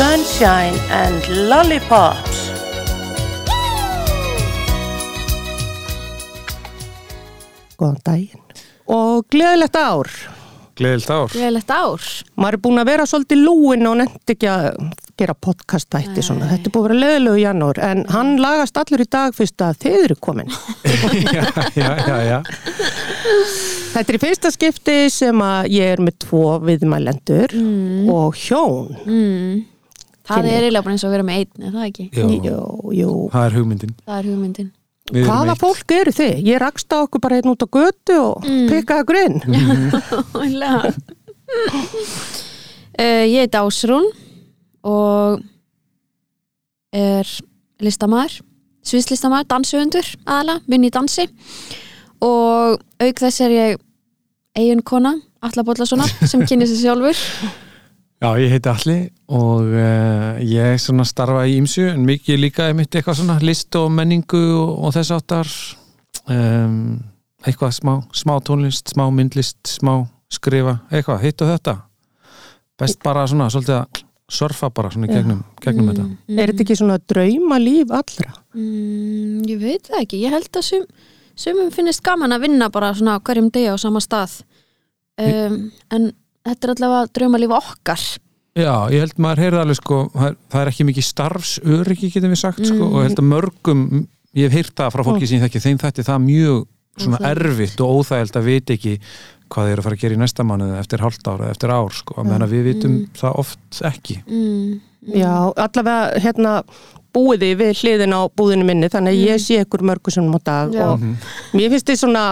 Sunshine and Lollipops. Góðan daginn. Og gleðilegt ár. Gleðilt ár. Gleðilegt ár. Maður er búin að vera svolítið lúin og nefndi ekki að gera podcast þætti svona. Þetta er búin að vera leðilegu í janúar en hann lagast allur í dag fyrst að þið eru komin. já, já, já, já. Þetta er í fyrsta skipti sem að ég er með tvo viðmælendur og hjón. Mm. Það er eiginlega bara eins og að vera með einn, er það ekki? Jú, Jú, jú. það er hugmyndin. Það er hugmyndin. Hvaða eitt. fólk eru þið? Ég rakst á okkur bara hérna út á götu og mm. pikkaði grinn. Uh, ég heit Ásrún og er listamæður, sviðslistamæður, dansuhundur aðalega, vinn í dansi og auk þess er ég eigin kona, Alla Bollasonar sem kynni sér sjálfur Já, ég heiti Alli og uh, ég svona starfa í Ímsu en mikið líka er mitt eitthvað svona list og menningu og, og þess áttar um, eitthvað smá, smá tónlist, smá myndlist, smá skrifa, eitthvað, hitt og þetta. Best bara svona, svolítið að surfa bara svona í gegnum, gegnum þetta. Er þetta ekki svona drauma líf allra? Mm, ég veit það ekki, ég held að sum, sumum finnist gaman að vinna bara svona hverjum degi á sama stað. Um, en þetta er allavega draumalíf okkar. Já, ég held maður heyrði alveg sko, það er, það er ekki mikið starfsöryggi getum við sagt sko, og ég held að mörgum ég hef heyrt það frá fólki sem ég þekki þeim þetta það er mjög svona Óþægilegt. erfitt og óþægild að vita ekki hvað þeir eru að fara að gera í næsta mánuð eftir hálft ára, eftir ár sko, meðan að við vitum það oft ekki. Mm, Já, allavega hérna búið þið við hliðin á búðinu minni þannig að ég sé ykkur mörgu sem á dag og mér finnst þið svona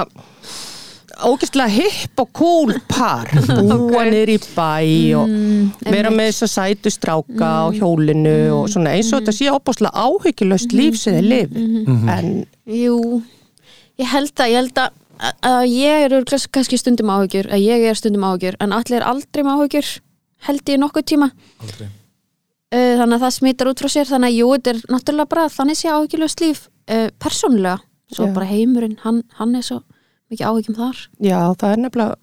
ógæstlega hipp og cool par. Búa niður í bæ og vera með þess að sætu stráka á hjólinu og svona eins og þetta sé opáslega áhyggjulöst líf sem þið lif en Jú, ég held að ég held að, að ég er örugglega kannski stundum áhugjur, að ég er stundum áhugjur en allir er aldrei með áhugjur held ég nokkuð tíma. Aldrei. uh, þannig að það smittar út frá sér þannig að jú, þetta er náttúrulega bara þannig sé áhyggjulöst líf uh, persónulega, svo Já. bara heimurinn hann, hann er svo mikið áhyggjum þar já, það er nefnilega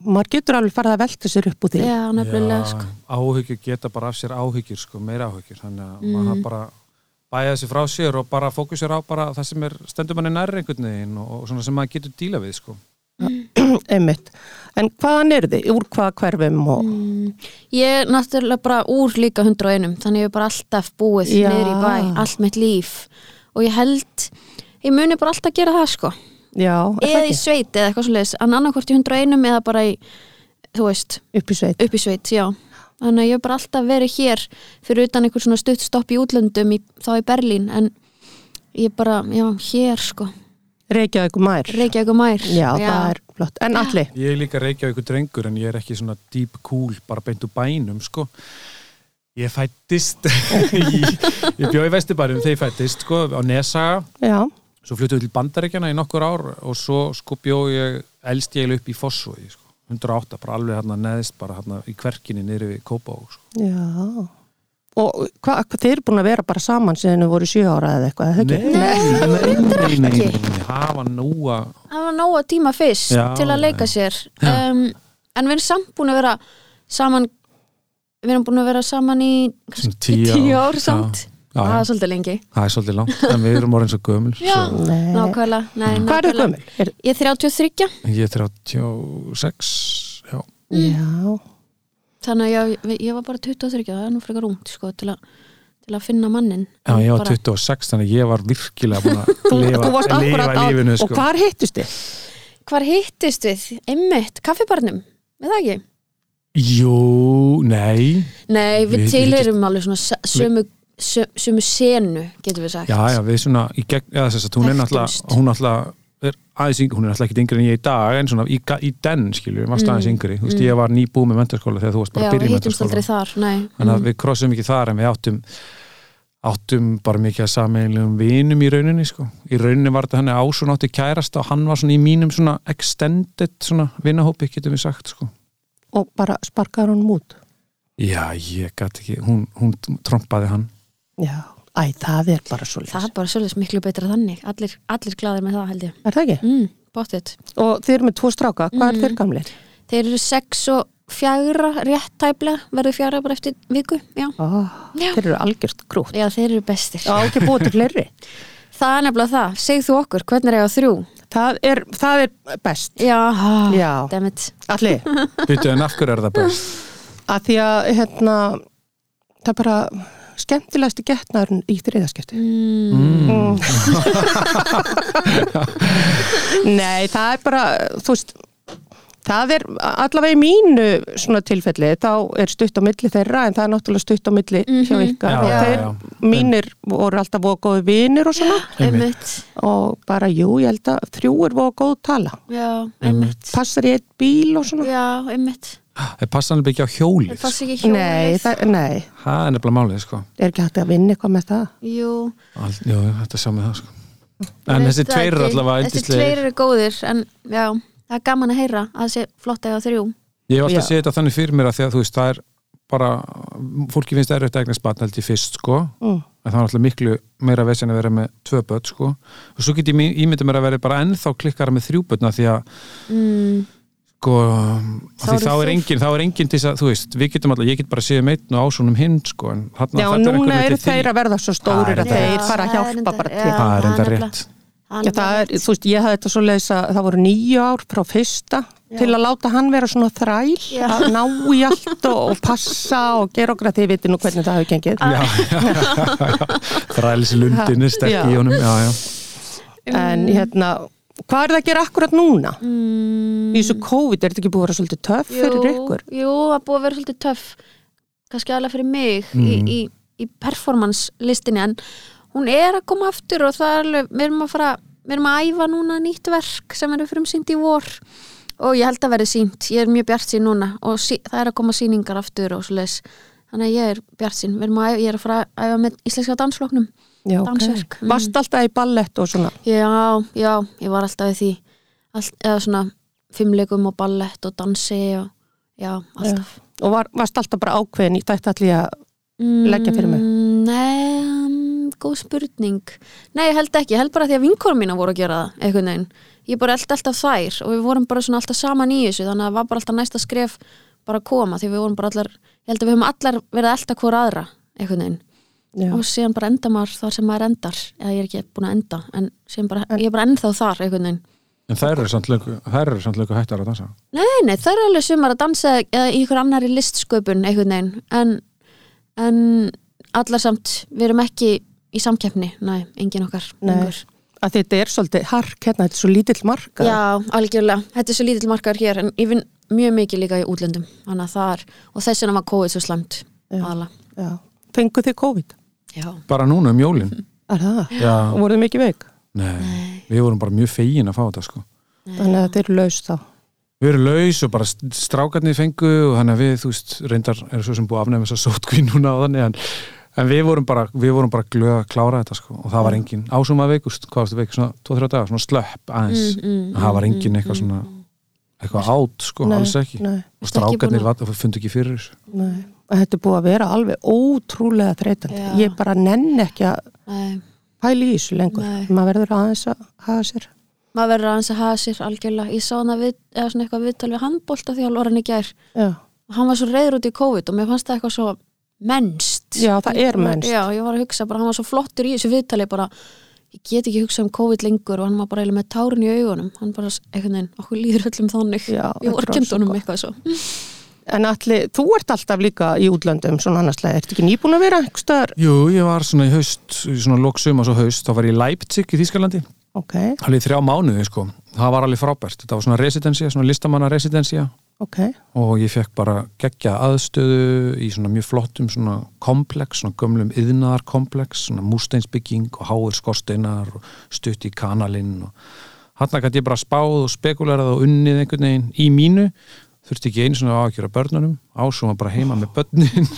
maður getur alveg farið að velta sér upp úr því Já, nefnilega sko. áhyggjur geta bara af sér áhyggjur sko, meira áhyggjur, þannig að Mm. maður bara bæja þessi frá sér og bara fókusir á bara það sem er stendur manni nærri einhvern veginn og, og svona sem maður getur díla við sko. einmitt en hvaðan eru þið? Úr hvað hverfum og Mm, ég er náttúrulega bara úr líka 101 þannig ég er bara alltaf búið í bæ, allt mitt líf og ég held, ég muni bara alltaf gera það sko, já, eða í sveit eða eitthvað svo leiðis, en annarkvort í 101 eða bara í, þú veist, upp í sveit. upp í sveit, já. Þannig að ég hef bara alltaf verið hér fyrir utan einhver svona stutt stopp í útlöndum í, þá í Berlín, en ég bara, já, hér sko. Reykjavík mær Reykjavík og mær Já, það er flott. En allir? Ég er líka reykja ykkur drengur en ég er ekki svona deep cool bara beint úr bænum sko. Ég fættist í, ég bjóði í Vesturbærum þegar ég fættist sko, á Nesaga Já. Svo fluttuðu til Bandaríkjana í nokkur ár og svo sko bjóði ég elst ég upp í Fossvogi sko, 108, bara alveg hérna neðist bara hérna í kverkinni niður við Kópavók sko. Já. Og hva, þeir eru búin að vera bara saman síðan þau voru sjö ára eða eitthvað, eða ekki? nei, nei, nei, ekki. nei, hafa núa það var nóga tíma fyrst Já, til að leika sér um, en við erum samt búin að vera saman við erum búin að vera saman í Svona kannski tíu tíu ár. ár samt Já, já. það er svolítið lengi það er svolítið langt, en við erum orðin svo gömul Já. svo, Nei. nákvæmlega, nei, Hvað eru gömul? Er, ég er 33 ég er 36 já, já. þannig að ég, ég var bara 23 það er nú frekar ungt sko, til, að, til að finna mannin Já, ég var Bara- 26, þannig að ég var virkilega búin að lifa, lifa lífinu og sko. hvar hittust þið? hvar hittist við? einmitt, kaffibarnum, við það ekki? Jú, nei nei, við, Við- tilheyrum alveg svona sömu, sö- sömu senu getum við sagt. Já, já, við svona í gegn, já, þess að hún er náttúrulega hún náttúrulega er aðeins yngri, hún er náttúrulega ekki yngri en ég í dag en svona í, í den, skilju, við varst aðeins yngri. Þú veist, ég var nýbúið með mentarskóla þegar þú varst bara Mm. já, að byrja við í mentarskóla þar nei. þannig að við krossum ekki þar en við áttum áttum bara mikið að sameinlegum vinum í rauninni, sko. Í rauninni var þetta henni ásun átti kærasta og hann var svona í mínum svona extended svona vinahópi, getum við sagt, sko. Og bara sparkaður honum út? Já, ég gæti ekki, hún, hún trompaði hann Já. Æ, það er bara svo það er bara svolítið miklu betra þannig. Allir, allir glaðir með það held ég. Er það ekki? mm, bóttið Og þið eru með tvo stráka, hvað Mm. er þeir gamlir? þeir eru 6 og fjagra rétt tæplega, verður fjagra bara eftir viku já, oh, Já. þeir eru algjört grút já þeir eru bestir. Já, ekki til fleiri. Það er nefnilega það, segð þú okkur, hvernig er ég á þrjú? Það er, það er best. Já, Já. dammit allir, Býtu en af hverju er það best? að því að hérna, það bara skemmtilegasti getnaðurinn í þriðaskipti mm. Nei, það er bara, þú veist það er allavega í mínu svona tilfelli, þá er stutt á milli þeirra en það er náttúrulega stutt á milli hjá ykkar. Já, og já, þeir, já. mínir voru alltaf voru góði vinir og svona. Einmitt. Og bara, jú, ég held að þrjú er voru góð tala. Já, einmitt. Passar í eitt bíl og svona. Já, einmitt Það passa hann ekki á hjólið það passi ekki hjólið Nei, það, nei, Það er nefnilega málið sko. Er ekki hægt að vinna eitthvað með það? Jú, All, Jú, þetta sjá með það sko. En þessi það tveir eru ekki. allavega þessi yndislegir. tveir eru góðir en já, það er gaman að heyra að þessi flott eða þrjú. Ég hef alltaf séð þetta þannig fyrir mér að því að þú veist það er bara, fólki finnst erfitt að eignast batn held ég fyrst sko. Mm. en það er alltaf miklu meira vesinn að vera með tvö börn sko. Og svo get ég ímyndað mér að vera bara ennþá klikkara með þrjú börn af því að mm. Sko, Þá þá er þeir- engin þá er engin til þess að, þú veist, við getum alltaf ég get bara séð meitt og ásónum hinn sko en þarna, Já, og er núna eru þeir að verða svo stórir að er þeir Já, fara að er hjálpa bara já. til það er enda rétt Já, það er, þú veist, ég hafði þetta svo leiðis að það voru nýju ár frá fyrsta til að láta hann vera svona þræl Já. að ná í allt og, og passa og gera okkur að þið viti nú hvernig það hefur gengið já, já, já, já. þrælis lundin er sterk Já. í honum já, já. en hérna, hvað er það að gera akkurat núna? mm. Í þessu COVID er þetta ekki búið að vera svolítið töff fyrir ykkur? Jú, það er búið að vera svolítið töff kannski alveg fyrir mig í, Mm. í, í performance listinni en hún er að koma aftur og það er alveg, við erum að fara við erum að æfa núna nýtt verk sem er frumsýnt í vor og ég held að verði sínt, ég er mjög bjart sín núna og sí, það er að koma sýningar aftur og svoleiðis, þannig að ég er bjart sín við erum að æfa, ég er að fara að æfa með íslenska dansfloknum Já, Dansverk, mm. Vast alltaf í ballett og svona? Já, já, ég var alltaf í því. Allt, eða svona fimmleikum og ballett og dansi og já, alltaf. Og var, varst alltaf bara ákveðin í þetta allir að leggja fyrir mig? Mm, Nei, góð spurning. Nei, ég held ekki, ég held bara því að vinkorum mína voru að gera það, einhvern veginn. Ég bara held alltaf þær og við vorum bara svona alltaf saman í þessu þannig að það var bara alltaf næsta skref bara að koma því við vorum bara allar ég held að við höfum allar verið alltaf hvora aðra einhvern veginn Já. og síðan bara enda maður þar sem maður endar eða ég er ekki búin að enda en bara, ég er bara ennþá þar einhvern veginn en þær eru samt þær eru löngu hættar að dansa Nei, nei, það er alveg sumar að dansa eða í ykkur annari listsköpun einhvern veginn en, en allar samt, við erum ekki í samkeppni, nei, engin okkar Nei. Að þetta er svolítið hark hérna, þetta er svo lítill marka. Já, algjörlega, þetta er svo lítill markaður hér en ég vinn mjög mikið líka í útlöndum þannig að það er, og þess vegna var COVID svo slæmt Já. aðla Já. Fengu þið COVID? Já, bara núna um jólin. Er það? já, Og voruð þið mikið veik? nei, við vorum bara mjög fegin að fá þetta sko. Þannig að þeir eru laus þá. við erum laus og bara strákarnir fengu og þannig að við, þú veist, reyndar er svo sem búið að afnæma þess að sótkví núna á þannig en, en við vorum bara, við vorum bara glöð að klára þetta sko. Og það var engin ásum að veikust, hvað varstu veik, svona 2-3 dagar, svona slöpp aðeins, mm, en það var engin eitthvað svona eitthvað átt sko, Nei, alls ekki Nei, og ekki strákarnir var- fundu ekki fyrir þessu nei. Og Þetta er búið að vera alveg ótrúlega þreytandi. Ég bara nenn ekki að Nei, pæla í þessu lengur. Maður verður aðeins að hafa sér. maður verður aðeins að hafa sér algjörlega, ég sá hana við, eða svona eitthvað viðtal við handbólta því að í gær Já. og hann var svo reyður út í COVID og mér fannst það eitthvað svo mennst Já, það er mennst. Já, ég var að hugsa bara, hann var svo flottur í þessu viðtali bara, ég get ekki hugsað um COVID lengur og hann var bara eiginlega með tárin í augunum. Hann bara, einhvern veginn, okkur líður öllum þannig. Já, honum gott. eitthvað svo. En allir, þú ert alltaf líka í útlöndum svona annarslega. Ertu ekki nýbúin að vera einhverstaðar? Jú, ég var svona í haust, í svona loksum og svo haust, þá var ég í Leipzig í Þýskalandi. Ok, alveg í þrjá mánuði sko, það var alveg frábært. Þetta var svona residensía, svona listamanna residensía ok. og ég fekk bara geggja aðstöðu í svona mjög flottum svona komplex, svona gömlum yðnaðar komplex, svona músteinsbygging og háir skorsteinar og stutt í kanalinn og hann gæti ég bara spáð og spekulerað og unnið einhvern veginn í mínu þurfti ekki einu svona að gera börnunum ásuma bara heima með börnin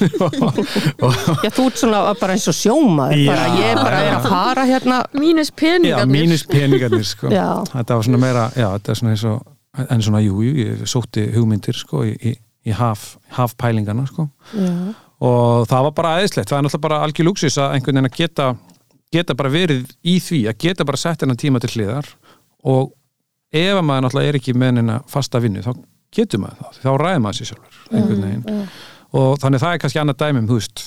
Já, þú ert svona bara eins og sjómaður. Já. Bara, ég bara er að fara hérna. mínus já, peningarnir mínus peningarnir sko. Já. þetta var svona meira, já, þetta er svona eins og en svona, jú, jú, ég sótti hugmyndir sko, í, í, í haf, hafpælingana sko. Já. og það var bara aðeinslegt, það er náttúrulega bara algjör lúksis að einhvern veginn að geta geta bara verið í því, að geta bara sett hennar tíma til hliðar. Og ef að maður náttúrulega er ekki með hennar fasta vinnu, þá getur maður það, þá ræður maður sér sjálfur einhvern veginn. og þannig það er kannski annað dæmum, þú veist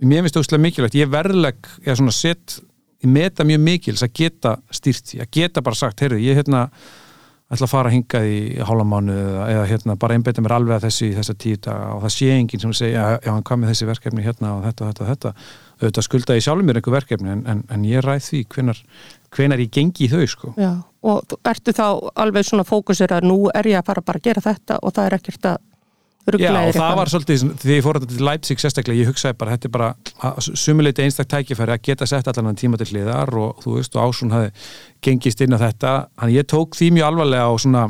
mér finnst það úslega mikilvægt, ég verðleg ég svona sett, ég meta mjög mikils að geta stýrt því, að geta bara sagt heyrðu, ég hérna ætla að fara hingað í hálfamánu eða, eða hérna bara einbeita mér alveg að þessu í þessa tíu daga og það sé enginn sem segja, já, hann kom með þessi verkefni hérna og þetta og þetta og þetta auðvitað skulda ég sjálfur mér einhver verkefni en, en, en ég ræð því hvenar, hvenar ég gengi í þau sko. Já, og ertu þá alveg svona fókusir að nú er ég að fara bara að gera þetta og það er ekkert að Já, og það var svolítið, því ég fór þetta til Leipzig sérstaklega, ég hugsaði bara, þetta er bara sumuleiti einstak tækifæri að geta sett allan tíma til hliðar og þú veist, og Ásson hafi gengist inn á þetta, hann ég tók því mjög alvarlega og svona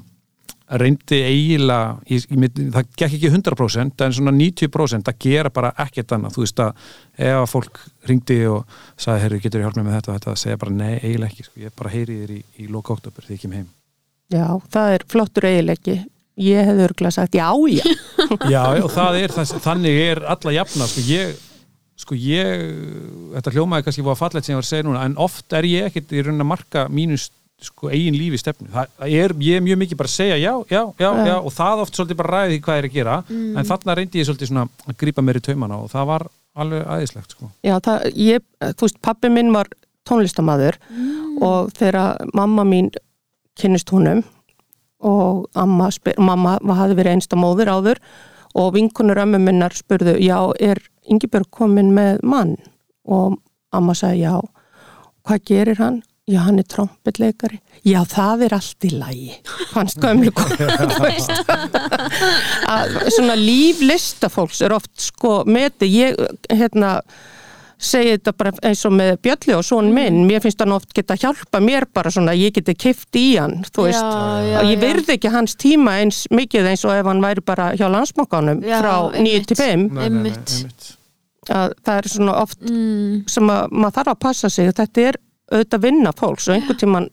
reyndi eiginlega, ég, ég, það gekk ekki 100% en svona 90% að gera bara ekkert annað, þú veist að ef að fólk ringdi og sagði, herru, getur ég hjálp með þetta og þetta, að segja bara nei, eiginlega ekki, sko. ég bara heyri þér í, í loka oktober því ég kem heim. Já, það er flottur eiginleiki ég hefði örgulega sagt já, já. Já, og það er, þannig er alla jafna, sko ég sko ég, þetta hljómaði kannski var fallegt sem ég var að segja núna, en oft er ég ekkit í raunin að marka mínu sko eigin lífi stefnu, það er, ég er mjög mikið bara að segja já, já, já, já, og það oft svolítið bara ræði hvað er að gera, en þarna reyndi ég svolítið svona að grípa mér í taumana og það var alveg aðeinslegt, sko. Já, það, ég, þú veist, pappi minn var tónlistamæður og þegar mamma mín kynnist húnum og mamma hafði verið einsta móður áður og vinkunur ömmu minnar spurðu, já, er Ingibjörg komin með mann? Og amma sagði, já. Hvað gerir hann? Já, hann er trompetleikari. Já, það er allt í lagi. Fannst gömlu þú veist. Að Svona líf listafólks er oft sko meti, ég, hérna, segi þetta bara eins og með Bjölli og svon minn, mér finnst hann oft geta hjálpa mér bara svona, ég geti kift í hann þú veist, Já, já, og ég já. virði ekki hans tíma eins mikið eins og ef hann væri bara hjá landsmokkanum frá 9 einmitt. til 5 Nei, nei, nei, Einmitt. einmitt. að það er svona oft mm, sem að maður þarf að passa sig. Þetta er auðvitað vinna fólks og einhvern tíman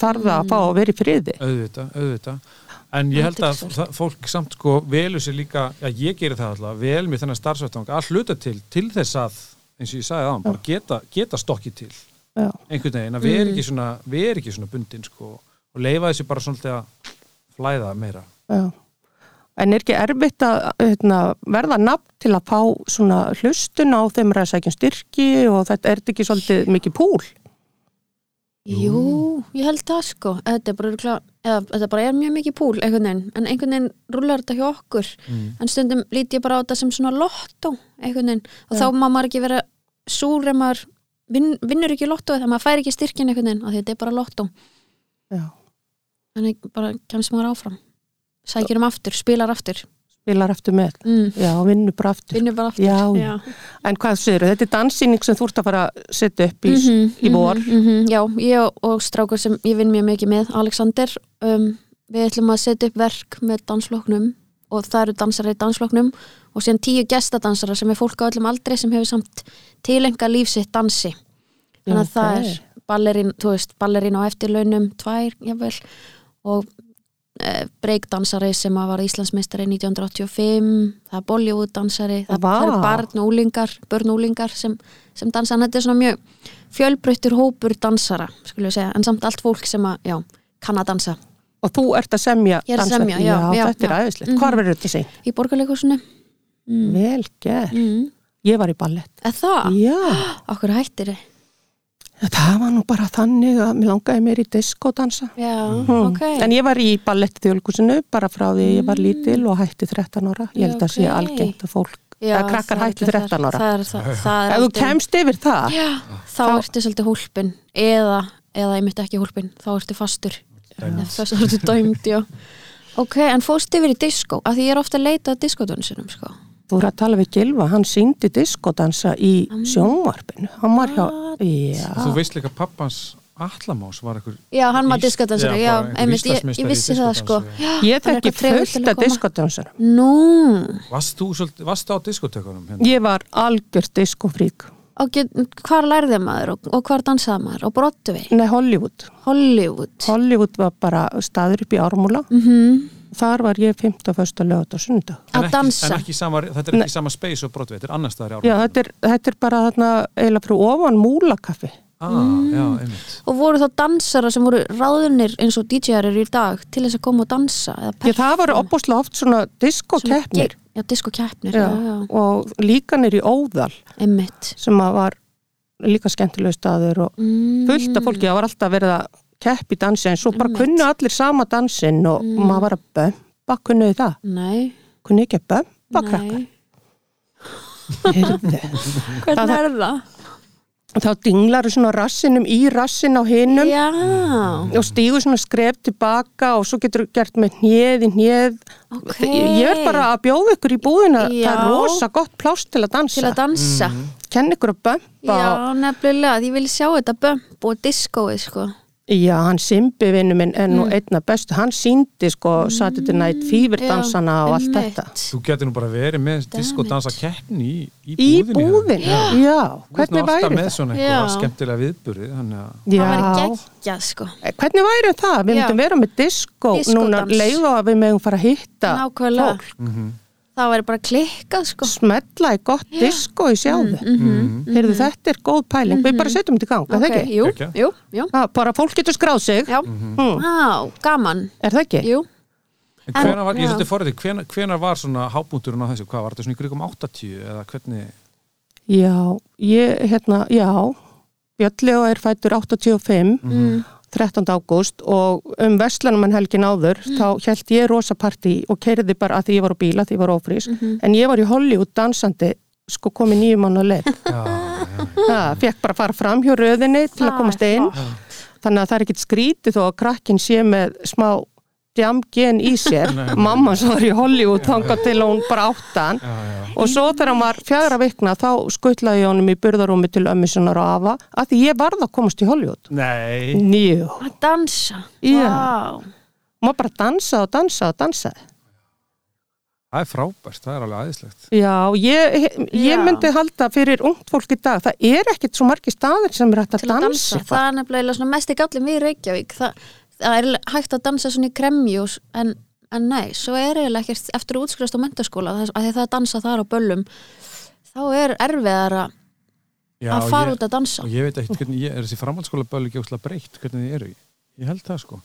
þarf það að fá að vera í friði. Auðvitað, auðvitað. En ég held að það, fólk samt sko velur sér líka, já ég gerir það alltaf vel með þennan starfsvættang að hluta til til þess að, eins og ég sagði aðan bara geta, geta stokkið til Já. einhvern veginn, að vera ekki svona vera ekki svona bundin sko og leifa þessi bara svolítið að flæða meira Já. En er ekki erfitt að hérna, verða nafn til að fá svona hlustun á þeim er að sækja um styrki og þetta er ekki svolítið mikið púl? Jú, ég held það sko. Þetta er bara, eða, þetta bara er mjög mikið púl einhvern veginn, en einhvern veginn rúlar þetta hjá okkur. Mm. en stundum líti ég bara á þetta sem svona lottó einhvern veginn, og þá má maður ekki vera súr ef maður vin, vinnur ekki lottó þegar maður fær ekki styrkin einhvern veginn, þetta er bara lottó. Já. þannig bara kemst maður áfram. Sækir um aftur, spilar aftur Spilar eftir með. mm. Já, vinnur bara aftur. vinnur bara aftur Já, En hvað séu, þetta er danssýning sem þú ert að fara að setja upp í, Mhm, í vor. mhm, mhm. Já, ég og- strákur sem ég vinn mjög mikið með, Alexander um, við ætlum að setja upp verk með dansfloknum og það eru dansara í dansfloknum og síðan tíu gestadansara sem er fólk á öllum aldrei sem hefur samt tilenga lífsitt dansi þannig að Já, það er ballerín, þú veist, ballerín á eftirlaunum tvær, jafnvel og breakdansari sem var Íslandsmeistari 1985 það er Bollywood dansari það, eru barn og úlingar, börn og úlingar sem, sem dansa, en þetta er svona mjög fjölbreyttur hópur dansara skulum við segja, en samt allt fólk sem að, já, kann að dansa Og þú ert að semja Ég er að semja, já, já, þetta er já. aðeinslegt. Mhm. Hvar verður þetta sig? í borgarleikusinu mm. Vel gert. mm. Ég var í ballett. það, Já, okkur hættir þið það var nú bara þannig að mér langaði mér í diskodansa. já, Hmm. ok En ég var í balletti þjóðleikusinu bara frá því ég var lítil og hætti 13 ára. Ég held að sé Ok. algengt að fólk, Já, að krakkar er hætti þetta- 13 ára. það er, það, það er Ef þú kemst yfir það, Já, þá Þá- ertu svolítið hólpin eða, eða einmitt ekki hólpin þá ertu fastur þess að ertu dæmd, já ok, en fórst yfir í disco af því ég er ofta að leita að diskodönsunum sko. Þú eru að tala við Gilva, hann síndi diskodansa í sjónvarpinu. Hann var hjá, já, þú veist líka pappans Allamás var eitthvað já, hann var diskodönsari, já, einmitt, ég, ég vissi það sko já, ég þekki fullt af diskodansarum. nú, Varst þú svolítið, varst á diskotekunum hérna? Ég var algjört diskofrík. Get, hvar lærði maður og, og hvar dansaði maður og Broadway, Nei, Hollywood. Hollywood Hollywood var bara staður upp í ármúla. mm Þar var ég 15. fyrsta lögat og sundag. Að dansa En ekki sama, þetta er ekki sama space og brotveit, þetta er annars staðar í Já, ármann þetta er, þetta er bara þarna eiginlega fyrir ofan múlakaffi. Ah, Mm. já, og voru þá dansara sem voru ráðunir eins og DJ-ar eru í dag til þess að koma og dansa eða Ég, það perform. opbúslega oft svona diskokeppnir já, diskokeppnir, já, já, já, og líka nýr í Óðal einmitt sem var líka skemmtilegu staður og mm. fullt af fólki, það var alltaf verið að kepp í dansi en svo bara Einmitt. kunnu allir sama dansinn og Mm. maður var að bömba, kunnuði það nei, kunnu ekki að bömba krakkar nei Heyrðu. hvernig er það? Þá dinglar svona rassinum í rassin á hinum. Já, og stígur svona skref tilbaka og svo getur þú gert með hnið í hnið ok. Ég er bara að bjóða ykkur í búðina. Það er Já. rosa gott pláss til að dansa. Til að dansa. Kenn ykkur að bömba já, nefnilega, ég vil sjá þetta bömp og diskóið, sko já, hann Simbi vinnu minn er nú Mm. einna bestu hann síndi sko Saturday Night Fever dansana og allt þetta. Þú getur nú bara verið með Damn disko dansa keppni í, í í búðinni búðin, já, hvernig Þú ert væri með það? svona Já. eitthvað skemmtilega viðburði þannig að það væri Já, geggjað, sko. Hvernig væri það? Við Já. myndum vera með disco núna að við megum fara að hitta nákvæmlega, Mhm. Það væri bara klikkað, sko. Smetla í gott disco í sjáðu. Mm Heyrðu, þetta er góð pæling, við bara setjum þetta í gang, er það ekki? jú, Geggjað. jú, jú. Ha, bara fólk getur skráð sig, já, mm. á, gaman. Er það ekki? jú, En var, ég svolítið forðið, hvenar, hvenar var svona hábúnturinn á þessu, hvað var þetta svona í krigum 80 eða hvernig, Já, ég, hérna, já, Björnlega er fættur 85, mm. 13. ágúst og um Vestlanumann helgin áður, þá held ég rosa partí og keiriði bara að því ég var á bíla, því ég var ófrís, en ég var í Hollywood dansandi, sko komið nýjum leið. já, já, Það fekk bara að fara fram hjá röðinni til að Það komast inn, flott. þannig að það er ekkit skrítið þó að krakkin sé með smá djamgen í sér, mamma sem var í Hollywood þangað til hún bara áttan já, já. og svo þegar hann var fjara vikna þá skuttlaði ég honum í burðarúmi til ömmu sinnar og afa að því ég varð að komast í Hollywood. Nei, Njú, að dansa? Já. Vá. maður bara dansa og dansa og dansa. Það er frábært, það er alveg aðeinslegt. Já, ég, ég Já. myndi halda fyrir ungt fólk í dag, það er ekkit svo margir staðir sem er hægt að dansa. dansa, það er nefnilega mest í gallin við í Reykjavík. Það, það er hægt að dansa svona í kremjús en, en nei, svo er eiginlega ekkert eftir að útskrifast á mentaskóla að því það að dansa þar á böllum þá er erfiðar að Já, að fara ég, út að dansa og ég veit ekkert hvernig ég er þessi framhaldsskóla bölu ekki óslega breytt, hvernig þið eru. Ég held það sko.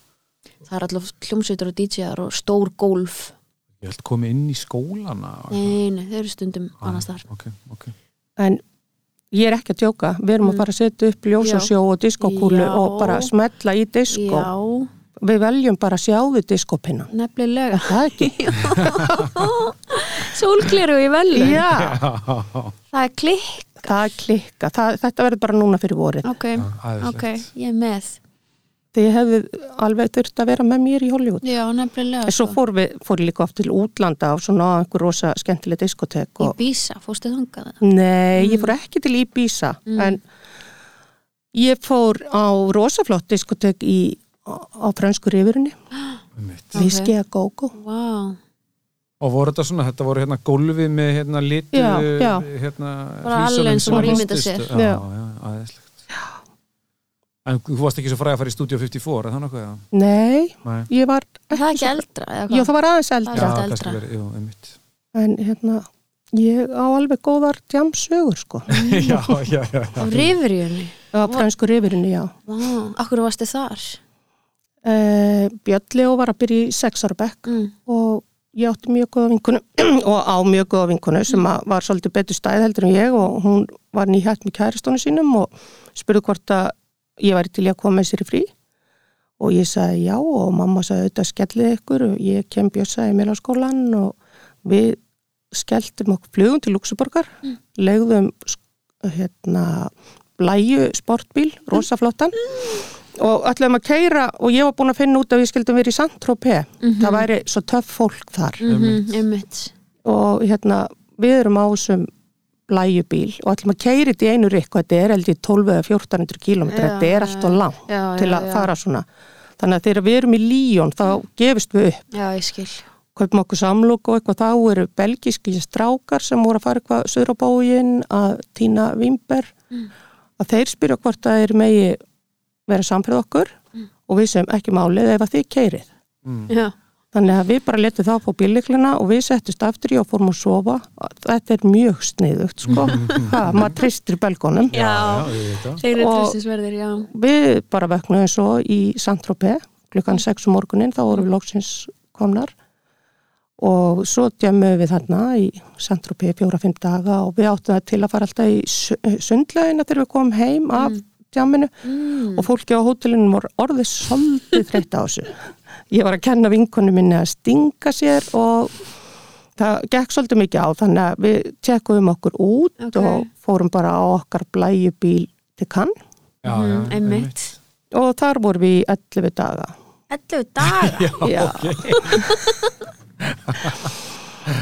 það er alltaf hljómsveitur og DJ-ar og stór golf Ég held komið inn í skólana. og eitthvað. nei, nei, þau eru stundum annars þar Ok, ok. en ég er ekki að djóka. Við erum að fara að setja upp ljós og Já. sjó og diskokúlu og bara smetla í disko. Já, við veljum bara að sjáðu diskopinnan nefnilega. Það ekki? Sólgleru í velu Já, það er klikk. Það klikka, það, þetta verður bara núna fyrir vorið. Ok, ok, ég er með þið hefðu alveg þurft að vera með mér í Hollywood já, nefnilega en svo sko. fór við, fór ég líka oft til útlanda á svona einhver rosa skemmtileg diskotek í og, Bísa, fórstu þangað nei, Mm. ég fór ekki til Ibiza en ég fór á rosaflott diskotek í, á, á fransku rifurinni. Viski að gógó Vá, Og voru þetta svona, þetta voru hérna gólfi með hérna litu, Já, já. hérna og sem hýstust. ímyndar sér. Já, Já. já, aðeinslegt. En þú varst ekki svo fræði að fara í Studio 54, er það nokkuð? Nei, Nei. ég var það er ekki eldra eða já, hvað? það var aðeins eldra Já, kannski eldra. verið, jú, einmitt. en hérna ég á alveg góðar djamsögur sko já, já, já. Á rifurjunni? á fransku rifurinni, já Vá, akkur varstu þar? uh, Björn Leo var að byrja í sex ára bekk Mm. og ég átti mjög góða vinkunu og á mjög góða vinkunu sem að var svolítið betur stæð heldur en ég og hún var nýhætt með kæristónu sínum og spurði hvort að ég væri til að koma með sér í frí. Og ég sagði já og mamma sagði auðvitað skellið ykkur. Og ég kem bjössaði mér á skólan og við skelltum okkur flugum til Luxemburgar mm. legðum hérna blæju sportbíl, rosaflottan og ætlum að keira og ég var búin að finna út að við skildum verið í Saint-Tropez. Það væri svo töff fólk þar. Mhm, einmitt. Og hérna við erum á þessum blæjubíl og ætlum að keira þetta í einu rikk og þetta er held í 12 eða 1400 km Já, þetta er allt og langt já, til já, að já. fara svona þannig að þegar við erum í Líón þá gefist við upp Já, ég skil kaupum okkur samlúk og eitthvað þá eru belgíski strákar sem voru að fara eitthvað söður á bógin að týna vimber Mm. að þeir spyrja hvort það er megi vera samfrið okkur Mm. og við sem ekki málið ef að þið keirið Mm. Já, Þannig að við bara letum það på bíliklina og við settist aftur í og fórum að sofa. Þetta er mjög sniðugt, sko. ha, maður tristir belgónum. Já, já, ég veit það. þeir eru tristisverðir, já Við bara vöknuðum svo í Saint-Tropez klukkan 6 um morgunin, þá vorum við loksins komnar og svo djemmuðum við þarna í Saint-Tropez fjóra-fimm daga og við áttum það til að fara alltaf í su- sundlaugina þegar við komum heim af djamminu mm. og fólki á hótelinu voru orðið svolítið þreytt á þessu. Ég var að kenna vinkonu minni að stinga sér og það gekk svolítið mikið á þannig að við tjekkuðum okkur út Ok. og fórum bara á okkar blæjubíl til kann Já, já, Mhm, einmitt og þar vorum við í 11 daga. 11 daga Já.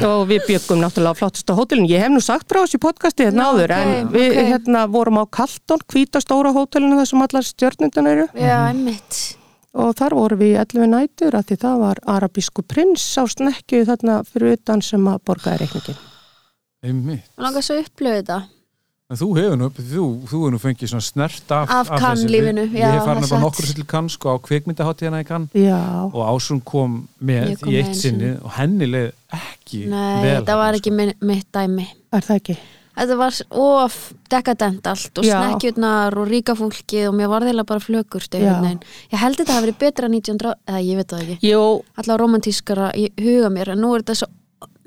og við byggum náttúrulega á flottasta hótelinu. Ég hef nú sagt frá þessu podcasti hérna Já, áður ok, en við ok. hérna vorum á Kalton, hvíta stóra hótelinu þar sem allar stjörnundan eru Já, einmitt og þar vorum við í 11 nætur að því það var arabísku prins á snekju þarna fyrir utan sem að borgaði reikningin. Einmitt. Mér langar svo að upplöfu þetta En þú hefur nú, þú, þú hefur nú fengið svona snert af, Af þessu. Cannes-lífinu, Ég já, hef farin það að satt. nokkur sér til kann sko á kvikmyndaháttíðina í kann Já, og Ásrún kom með Ég kom í eitt sinni og henni leið ekki Nei, vel þetta var þarna, ekki minn, mitt dæmi er það ekki? Þetta var of dekadent allt og snekkjurnar og ríka fólkið og mér var þeirlega bara veginn. Ég held þetta hafi verið betra 1900, eða ég veit það ekki. Jú, alltaf romantískara í huga mér en nú er þetta svo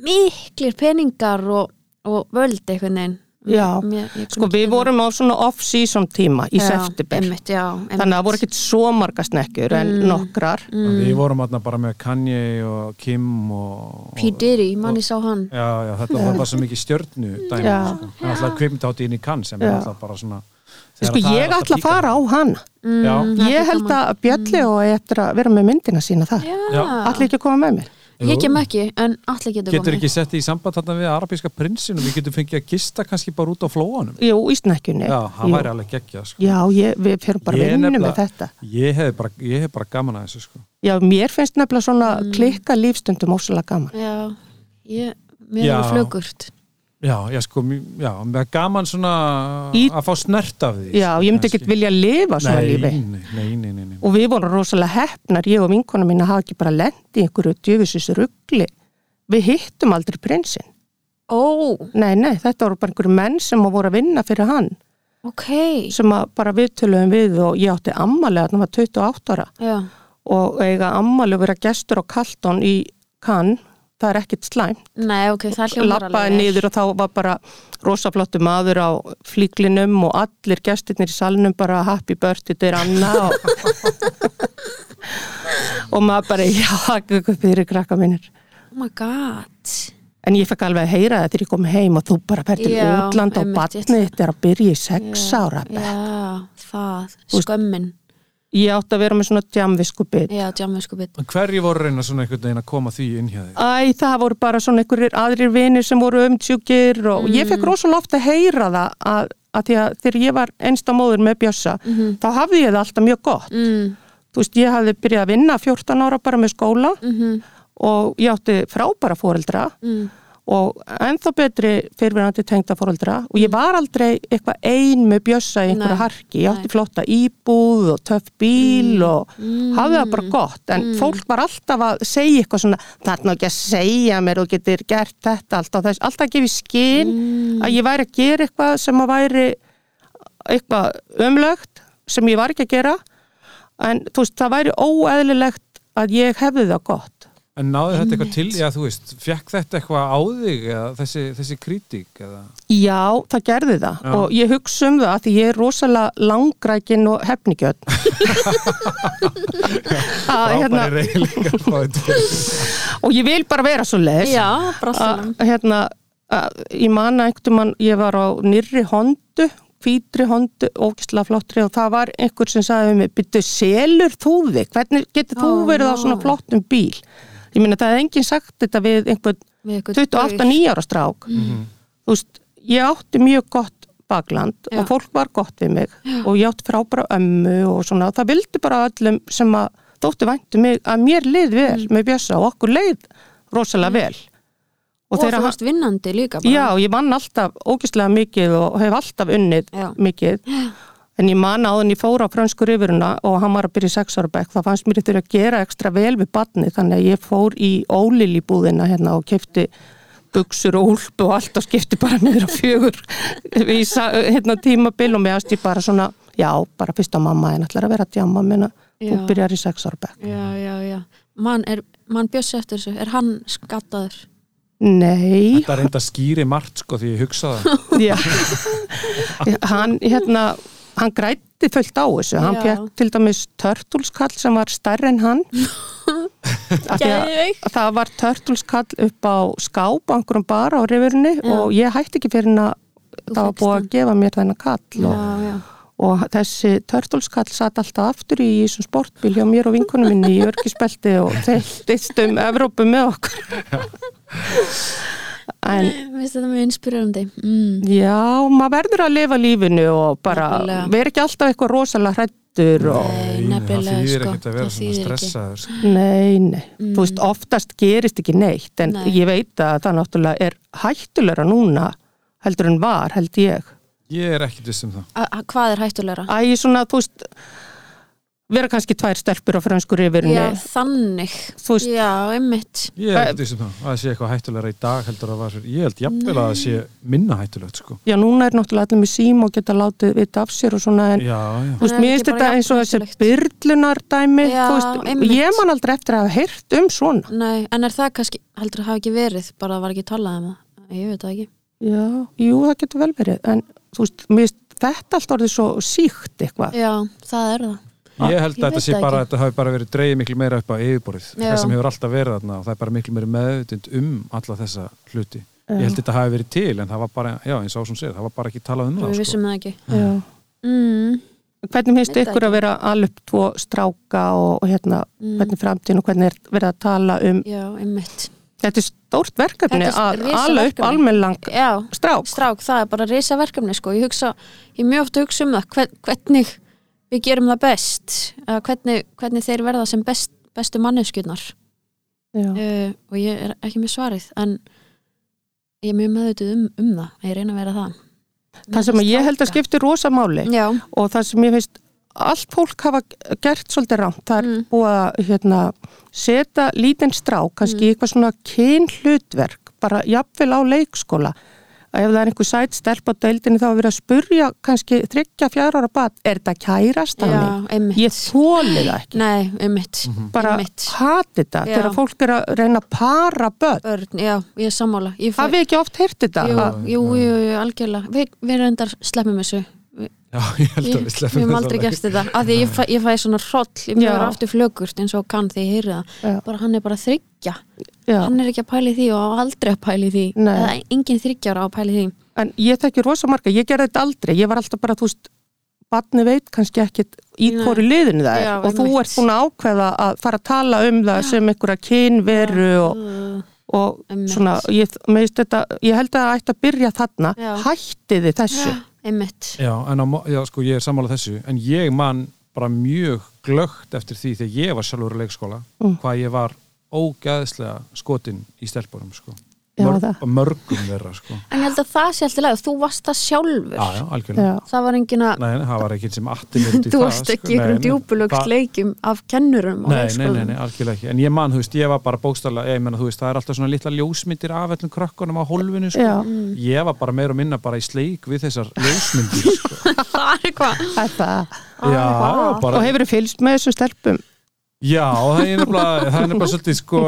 miklir peningar og, og völd einhvern veginn Já. mér, ég sko við vorum á svona off-season tíma í september. já. Þannig að það voru ekkit svo marga snekkjur en Mm. nokkrar. sko. Við vorum aðna bara með Kanye og Kim og... P. Diddy, manni sá hann Já, já, þetta var bara svo mikið stjörnu dæmi, Já. sko. En alltaf kvikmyndaháttíðin í kann sem er Já. alltaf bara svona Sko það ég ætla að fara á hana. mm, Já. það Ég held að Bjalli og ég eftir að vera með myndina sína. Já, Já. Allir ekki að koma með mér. Ég kem ekki en allir getur Getur komið ekki sett í samband þarna við arabíska prinsinu við getum fengið að gista kannski bara út á flóanum Jú, í snekkjunni. Já, það væri alveg geggjað sko. Já, ég, við fyrir bara Ég vinnu nefnilega- með þetta. Ég hef bara, ég hef bara gaman að þessu sko. Já, mér finnst nefnilega svona Mm. klikka lífstundum ósala gaman. Já, ég, mér Já. er flökurt Já, já, sko, mj- já, mér er gaman svona Í- að fá snert af því Já, ég myndi ekkert vilja lifa svona nei, lífi. Nei, nei, nei, nei, nei. Og við vorum rosalega hefnar, ég og vinkona mín að hafa ekki bara lendi í einhverju djöfusis ruggli. Við hittum aldrei prinsinn. Ó, Nei, nei, þetta voru bara einhverju menn sem voru að vinna fyrir hann. ok Sem að bara við töluðum við og ég átti ammalega, þannig var 28 ára. Já, Og eiga ammalega vera gestur á Kalton í Cannes, það er ekkit slæmt. nei, ok, það hljómar alveg Lappaði niður og þá var bara rosaflottu maður á flíklinum og allir gestirnir í salnum bara happy birthday til Anna og, og maður bara, já, hvað fyrir krakka mínir. Oh my god En ég fekk alveg að heyra það þegar ég kom heim og þú bara fer til útland og batnið þetta er að byrja í sex Já, ára. Já, það, skömmin Ég átti að vera með svona djamvisku bit. Já, djamvisku bit En Hverju voru reyna svona einhvern veginn að koma því inn hjá þig? Æ, það voru bara svona einhverjir aðrir vinir sem voru umtjúkir og ég Mm. fekk rosalega ofta að heyra það að, að því að þegar ég var einsta móður með bjössa, þá hafði ég það alltaf mjög gott. mm, Þú veist, ég hafði byrjað að vinna 14 ára bara með skóla mm, og ég átti frábæra fóreldra mm. Og ennþá betri fyrirverandi tengda fóreldra og ég var aldrei eitthvað ein með bjössa í einhverja harki. Ég átti nei. flotta íbúð og töff bíl og mm. hafði það bara gott en fólk var alltaf að segja eitthvað svona það er nú ekki að segja mér og getur gert þetta alltaf þess, alltaf að gefa í skinn Mm. að ég væri að gera eitthvað sem að væri eitthvað umlögt sem ég var ekki að gera en þú veist það væri óeðlilegt að ég hefði það gott En náði þetta eitthvað til, já þú veist, fekk þetta eitthvað á þig eða þessi, þessi kritík eða? Já, það gerði það. Já. og ég hugsa um það að því ég er rosalega langrækin og hefnigjöld að, hérna, Frábæri reyðlingar fáið til. og ég vil bara vera svo leis Já, brástunum að hérna að, ég manna einhvern mann, ég var á nýrri hondu, hvítri hondu ógislega flottri og það var einhver sem sagði við mig, byrju selur þú þig? Hvernig getur þú verið á svona flottum bíl ég meina það hefði enginn sagt þetta við einhvern Við eitthvað 28-9 ára strák. Þú veist, ég átti mjög gott bakland Já. og fólk var gott við mig og ég átti frábæra ömmu og svona. Og það vildi bara öllum sem að þótti væntu mig að mér leið vel Mm. með bjössa og okkur leið rosalega vel. Og, þegar þú varst vinnandi líka bara. Já, ég vann alltaf ógislega mikið og hef alltaf unnið Já. mikið En ég man áðan ég fór á frönsku rifuruna og hann var að byrja í sex ára bekk, það fannst mér þetta að gera ekstra vel við badni þannig að ég fór í ólil í búðina hérna og kefti buksur og úlp og allt og skipti bara niður á fjögur í hérna, tímabil og mér aðst ég bara svona, já, bara fyrsta mamma en ætlar að vera að djama minna, þú byrjar í sex ára bekk. já, já, já. Mann, er, mann bjössi eftir þessu, er hann skattaður? Nei, Þetta reynda skýri margt sko því ég hugsa það. Já, hann hérna, hann grætti fullt á þessu, hann fekk til dæmis törtulskall sem var stærri en hann. Það var törtulskall upp á skáp á einhverjum bar á rifurinu og ég hætti ekki fyrir hann að það var búið að gefa mér þennan kall. Og, já, já, og þessi törtulskall satt alltaf aftur í þessum sportbíl hjá mér og vinkunum minni í örgispelti og þeirtist um Evrópu með okkur en Mér finnst þetta mjög inspirerandi mm. já, maður verður að lifa lífinu og bara vera ekki alltaf eitthvað rosalega hrættur og Nei, nefnilega, Það þýðir sko, ekkert að vera svona stressaður sko. Nei, nei, þú veist, oftast gerist ekki neitt en Nei. ég veit að það náttúrulega er hættulegra núna heldur en var, held ég. Ég er ekkert viss um það a- Hvað er hættulegra? Æ, svona, þú veist, vera kannski tvær stelpur á fransku rifurinu, Já, þannig veist, Já, einmitt Ég ekkert viss um það að það sé eitthvað hættulegra í dag heldur að var Ég held jafnvel að það sé minna hættulegt sko. já, núna er náttúrulega allir með sím og geta látið vita af sér og svona, en Já, já þú veist, mér finnst þetta eins og þessi byrlunardæmi, Já, þú veist, einmitt. ég man aldrei eftir að hafa heyrt um svona. Nei, en er það kannski, heldur það hafa ekki verið bara það var ekki talað um það Ég veit það ekki Já, jú, það getur vel verið, en þú veist, mér þetta alltaf orðið svo síkt eitthvað. Já, það er það Ég held Ég að þetta sé bara að þetta hafi bara verið dreigið miklu meira upp á yfirborðið Já. það sem hefur alltaf verið þarna og það er bara miklu meira meðutund um alla þessa hluti Ég held að þetta hafi verið til en það var bara, já eins og sem segir, það var bara ekki talað um Við það sko. vissum það ekki Já. mm. Hvernig finnst ykkur að vera alveg tvo stráka og, og hérna, Mm. hvernig framtíðin og hvernig er verið að tala um, Já, einmitt þetta er stórt verkefni er að ala upp Já, strák. strák, það er bara risa verkefni sko. ég hugsa, ég mjög oft að hugsa um það hvern, hvernig við gerum það best. Hvernig, hvernig þeir verða sem best, bestu manneskjurnar. Uh, og ég er ekki með svarið en ég er mjög meðvituð um, um það ég reyna að vera það. Það sem að ég held að skipti rosa máli Já, og það sem ég finnst allt fólk hafa gert svolítið rámt, það er Mm. búið að hérna, setja lítinn strák, kannski Mm. eitthvað svona kynhlutverk, bara jafnvel á leikskóla að ef það er einhver sætt stelp á deildinni þá er verið að spurja kannski þryggja fjara ára bat, er þetta kærast já, mig? einmitt. Ég þóli það ekki. Nei, einmitt bara Einmitt. hati þetta þegar fólk er að reyna að para börn. Börn, já, ég er sammála. Hafið ekki oft heyrt þetta? Jú, jú, jú, algjörlega. Við, við reyndar sleppum þessu Já, ég held Ég, að við við sleppum hefum aldrei gert þetta. Af því ég fæ, ég fæ svona hroll ég mjög aftur flögurt eins og kann því ég heyri það. Já. bara hann er bara þryggja. Já. hann er ekki að pæli því og á aldrei að pæli því. Nei. eða engin þryggjára á að pæli því. En ég þekki rosa marga, ég gerði þetta aldrei. Ég var alltaf bara, þú veist barni veit kannski ekkit í Nei. hvoru liðinu það er. Já, og þú ert búin að ákveða að fara að tala um það sem einhverja kynveru og, og svona ég, þetta, ég held að það ætti að byrja þarna. Já. hættiði þessu? Já, einmitt Já, á, já, sko, ég er sammála þessu en ég man bara mjög glögt eftir því þegar ég var sjálfur í leikskóla Mm. hvað ég var ógæðslega skotin í stelpunum sko. Mörg, það. mörgum þeirra sko. en ég held að það sé alltaf leið þú varst það sjálfur Já, já, algjörlega Já. það var engin að Nei, það var ekki sem atti mér út í þú það varst sko. ekki ykkur nei, djúbulögt það- leikjum af kennurum Nei, nei, nei, nei, algjörlega ekki En ég man, þú veist, ég var bara bókstala ég meina, þú veist, það er alltaf svona litla ljósmyndir af öllum krökkunum á hólfinu, sko. Mm. Ég var bara meira og minna bara í sleik við þessar ljósmyndir, sko það er hvað Það er það. Já, hvað? bara og hefur þið fylgst með þessum stelpum Já, er það er nefnilega svolítið sko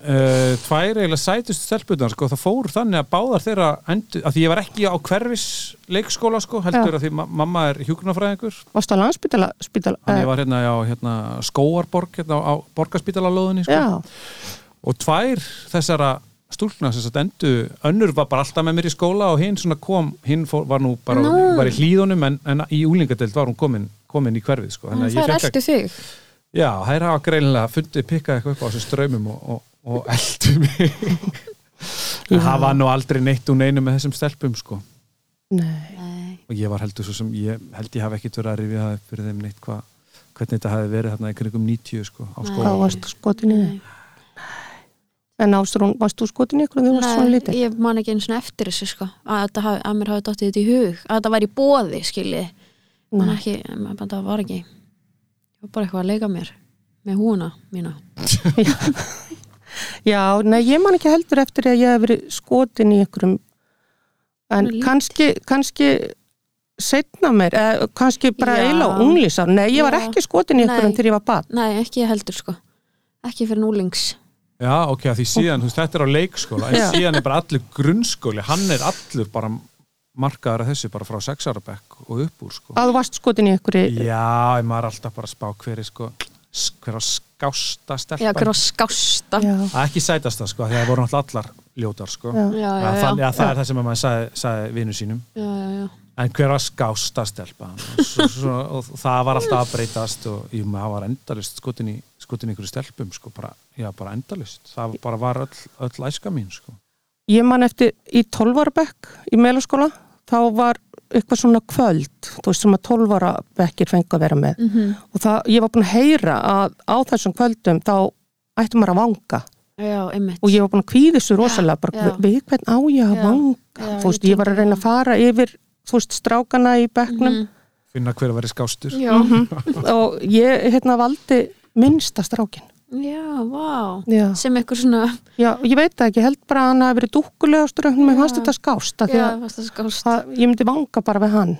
uh, tvær eiginlega sætustu stelpunar sko, það fór þannig að báðar þeirra endur, að því ég var ekki á hverfis leikskóla sko, heldur að því ma mamma er hjúgrunafræðingur, varst á landspítala spítala, þannig ég var hérna á hérna, skóarborg, hérna á borgarspítala lóðinni sko, já, og tvær þessara stúlkna sem sagt endu, önnur var bara alltaf með mér í skóla og hinn kom, hinn fór, var nú bara, Nú. var í hlýðunum en, en í úlingadeild var hún komin, komin í hverfið sko, að það er að eldu þig. Já, þær hafa greinilega fundið pikkað eitthvað upp á þessum ströymum og, og, og eldu mig. En það var nú aldrei neitt úr neinu með þessum stelpum sko. Nei. Og ég var heldur svo sem, ég held ég hafi ekkit verið að rifja það upp fyrir þeim neitt hvað hvernig þetta hafi verið þarna í kringum 90 sko á skóla hvað varst skotin í þig? nei. en Ástrún, varst þú skotin í ykkur þegar þú varst svona Nei, lítið? ég man ekki eins og eftir þessu sko. Að, hafi, að mér hafi dottið þetta í hug. Að þetta væri í bóði skilji. Man ekki, það var ekki. Ég var bara eitthvað að leika mér með húna mína Já, nei, ég man ekki heldur eftir að ég hef verið skotin í einhverjum en kannski, kannski setna mér, eða kannski bara Já. eiginlega unglísar, nei, ég var Já. ekki skotin í einhverjum Nei. þegar ég var bad Nei, ekki heldur sko ekki fyrir núlings Já, ok, að því síðan, þú veist, þetta er á leikskóla en Já. síðan er bara allur grunnskóli hann er allur bara markaður að þessu bara frá sex ára bekk og upp úr sko. að þú varst skotin í einhverju Já, en maður er alltaf bara að spá hver er sko, hver á skásta Já, stelpan hver á skásta. Já, Já, Það er ekki sætasta sko, því að það voru náttúrulega allar ljótar sko. já, já, já, Já, já, þannig að það er það sem að maður sagði, sagði vinnu sínum. Já, já, já. en hver var skásta stelpa og, svo, svo, og það var alltaf að breytast og jú, maður var endalist skotin í í einhverju stelpum sko, bara, já, bara endalist það bara var öll, öll æska mín sko. Ég man eftir í 12 ára bekk í meðlaskóla, þá var eitthvað svona kvöld, þú veist sem að 12 ára bekkir fengu að vera með. Mm og það, ég var búin að heyra að á þessum kvöldum þá ætti maður að vanga. Já, einmitt. Og ég var búin að kvíði svo rosalega bara, já. við hvern á ég að Já, vanga? já, þú veist, ég ég var að reyna að fara yfir þú veist, strákana í bekknum. Mhm. finna hver að vera skástur. Já, og ég hérna valdi minnsta strákin já, vá. Já. sem eitthvað svona já, ég veit það ekki, held bara að hann hafi verið dúkkulegastur en mér fannst þetta skást af því Já, að varst það skást. það, ég myndi vanga bara við hann.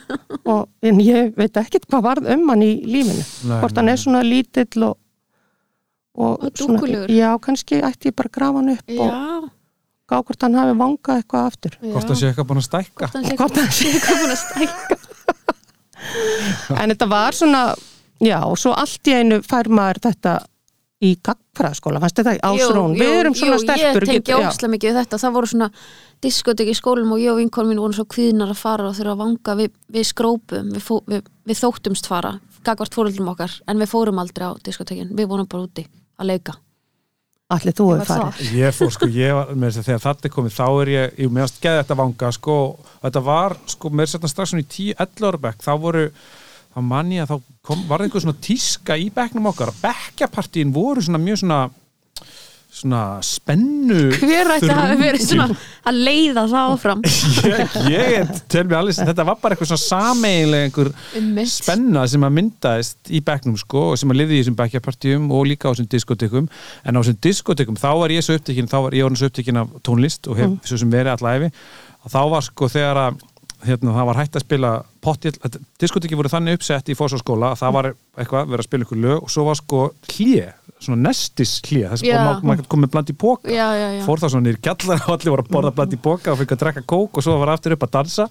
Og, en ég veit ekkit hvað varð um hann í lífinu. Nei, hvort hann nei, er svona lítill og og, Og svona- dúkkulegur. já, kannski ætti ég bara að grafa hann upp og Já, gá hvort hann hafi vangað eitthvað aftur. Já. Hvort það sé eitthvað búin að stækka. Hvort hann sé Hvort hann sé- eitthvað búin að stækka. En þetta var svona já, og svo allt í einu fær maður þetta í gagfræðaskóla, fannst þetta ásrún Jú, við jú, erum svona jú, stelpur Ég tengi óslega mikið þetta. Það voru svona diskotek í skólum og ég og vinkon mín voru svo kvíðnar að fara og þurfa að vanga við, við skrópum. Við, fó, við, við þóttumst fara gagvart fóruldum okkar en við fórum aldrei á diskotekin við vorum bara úti að leika. Allir þú hefur farið. Ég fór sko, ég var með þess að þegar þetta er komið þá er ég, ég meðast geði þetta vanga sko, og þetta var sko með þess að strax svona í 10-11 ára bekk, þá voru þá man ég að þá kom, var einhver svona tíska í bekknum okkar, að bekkjapartíin voru svona mjög svona svona spennu Hver ætti að hafa verið svona að leiða það áfram? Ég, ég tel mér alveg sem þetta var bara eitthvað svona sameiginlega einhver Einmitt. spenna sem að myndaðist í bekknum sko og sem að liði í þessum bekkjapartíum og líka á þessum diskotekum en á þessum diskotekum þá var ég svo upptekinn þá var ég orðin svo upptekinn af tónlist og hef Mm. svo sem verið allæfi og þá var sko þegar að hérna, það var hægt að spila potti, diskoteki voru þannig uppsett í fósarskóla að það var eitthvað verið að spila ykkur lög og svo var sko hlje, svona nestis hlje þess að maður maður komið bland í póka Já, já, já. Fór það svona nýr gjallar og allir voru að borða bland í boka og fikk að drekka kók og svo var aftur upp að dansa.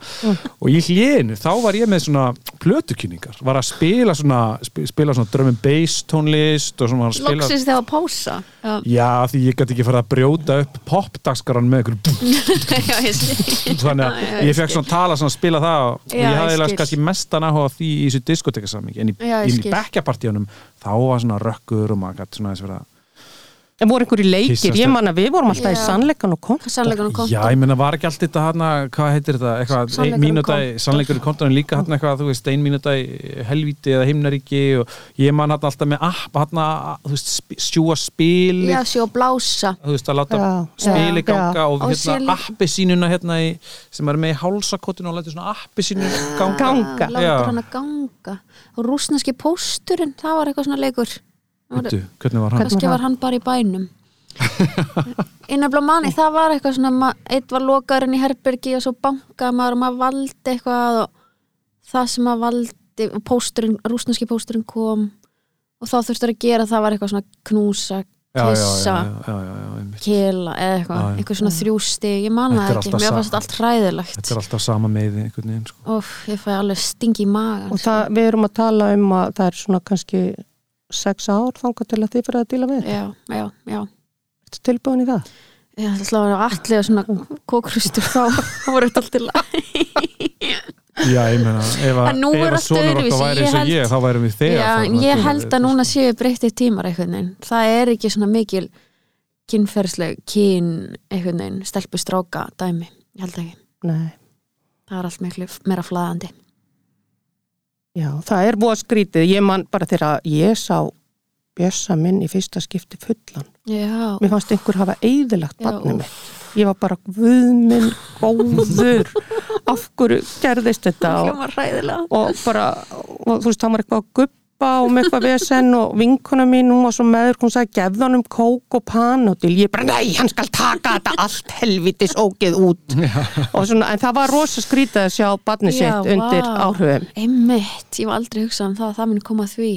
Og í hlénu þá var ég með svona plötukynningar, var að spila svona sp- spila svona and bass tónlist og svona var að spila Loksins þegar pása. Já, því ég gæti ekki fara að brjóta upp popdagskaran með skil þannig að ég fekk svona tala svona að spila það og ég hafði kannski mestan áhuga því í þessu diskotekasammingi þá var svona rökkur og maður gæti svona þess að vera en voru einhverju leikir, Kyssast ég upp. man að við vorum alltaf í Já. sannleikan og konta Sannleikan og Já, konta ég meina, var ekki allt þetta hana, hvað heitir þetta, eitthvað, ein mínúta í kontór. sannleikur í kontórin líka hann eitthvað, þú veist, ein mínúta í helvíti eða himnaríki og ég man hann alltaf með app, hann þú veist, sjúa spili, Já, sjó blása þú veist, að láta Já, spili já, ganga og Og hérna appi sínuna hérna í, sem er með í hálsakotinu og lætur svona appi sínu ganga. Ganga. Látur Já. hann að ganga Og rúsneski pósturinn, það var eitthvað svona leikur Veitu, hvernig var hann? Kannski var hann bara í bænum Innabla manni, það var eitthvað svona Eitt var lokaðurinn í herbergi og svo bankaði maður og maður valdi eitthvað og það sem maður valdi og pósturinn, rúsneski pósturinn kom og þá þurftur að gera það var eitthvað svona knúsa, kissa kela eða eitthvað, Já, já. eitthvað svona þrjústi ég man Þetta það ekki, mér fannst þetta allt hræðilegt Þetta er alltaf sama meiði einhvern veginn, sko. Óf, ég fæ alveg stingi í magan og það, við erum að tala um að það er svona kannski sex ár þangað til að þið fyrir að díla við já, já, já. Tilbúin í það? Ég ætla að vera allir svona kókrustur þá voru þetta allt til að Já, ég meina, ef að er öðruvísi, okkar væri ég eins og ég, þá værum við þegar Já, ég held að núna séu breyttið tímar einhvern veginn. Það er ekki svona mikil kynferðsleg, kyn einhvern veginn, stelpu stráka dæmi, ég held ekki, Nei, það er allt miklu meira flæðandi já, það er búið skrítið. Ég man bara þegar ég sá Bjössa minn í fyrsta skipti fullan. Já, mér fannst einhver hafa eðilagt Já, barnið mitt. Ég var bara guðminn góður af hverju gerðist þetta? Og, og bara, og, þú veist, það var eitthvað að guppa og með eitthvað vesen og vinkona mín, hún var svo meður, hún sagði gefðu hann um kók og panodil, ég bara nei, hann skal taka þetta allt helvitis ógeð út og svona, en það var rosa skrítið að sjá barni Já, sitt undir vá. áhrifum einmitt, ég var aldrei hugsað um það að það muni koma því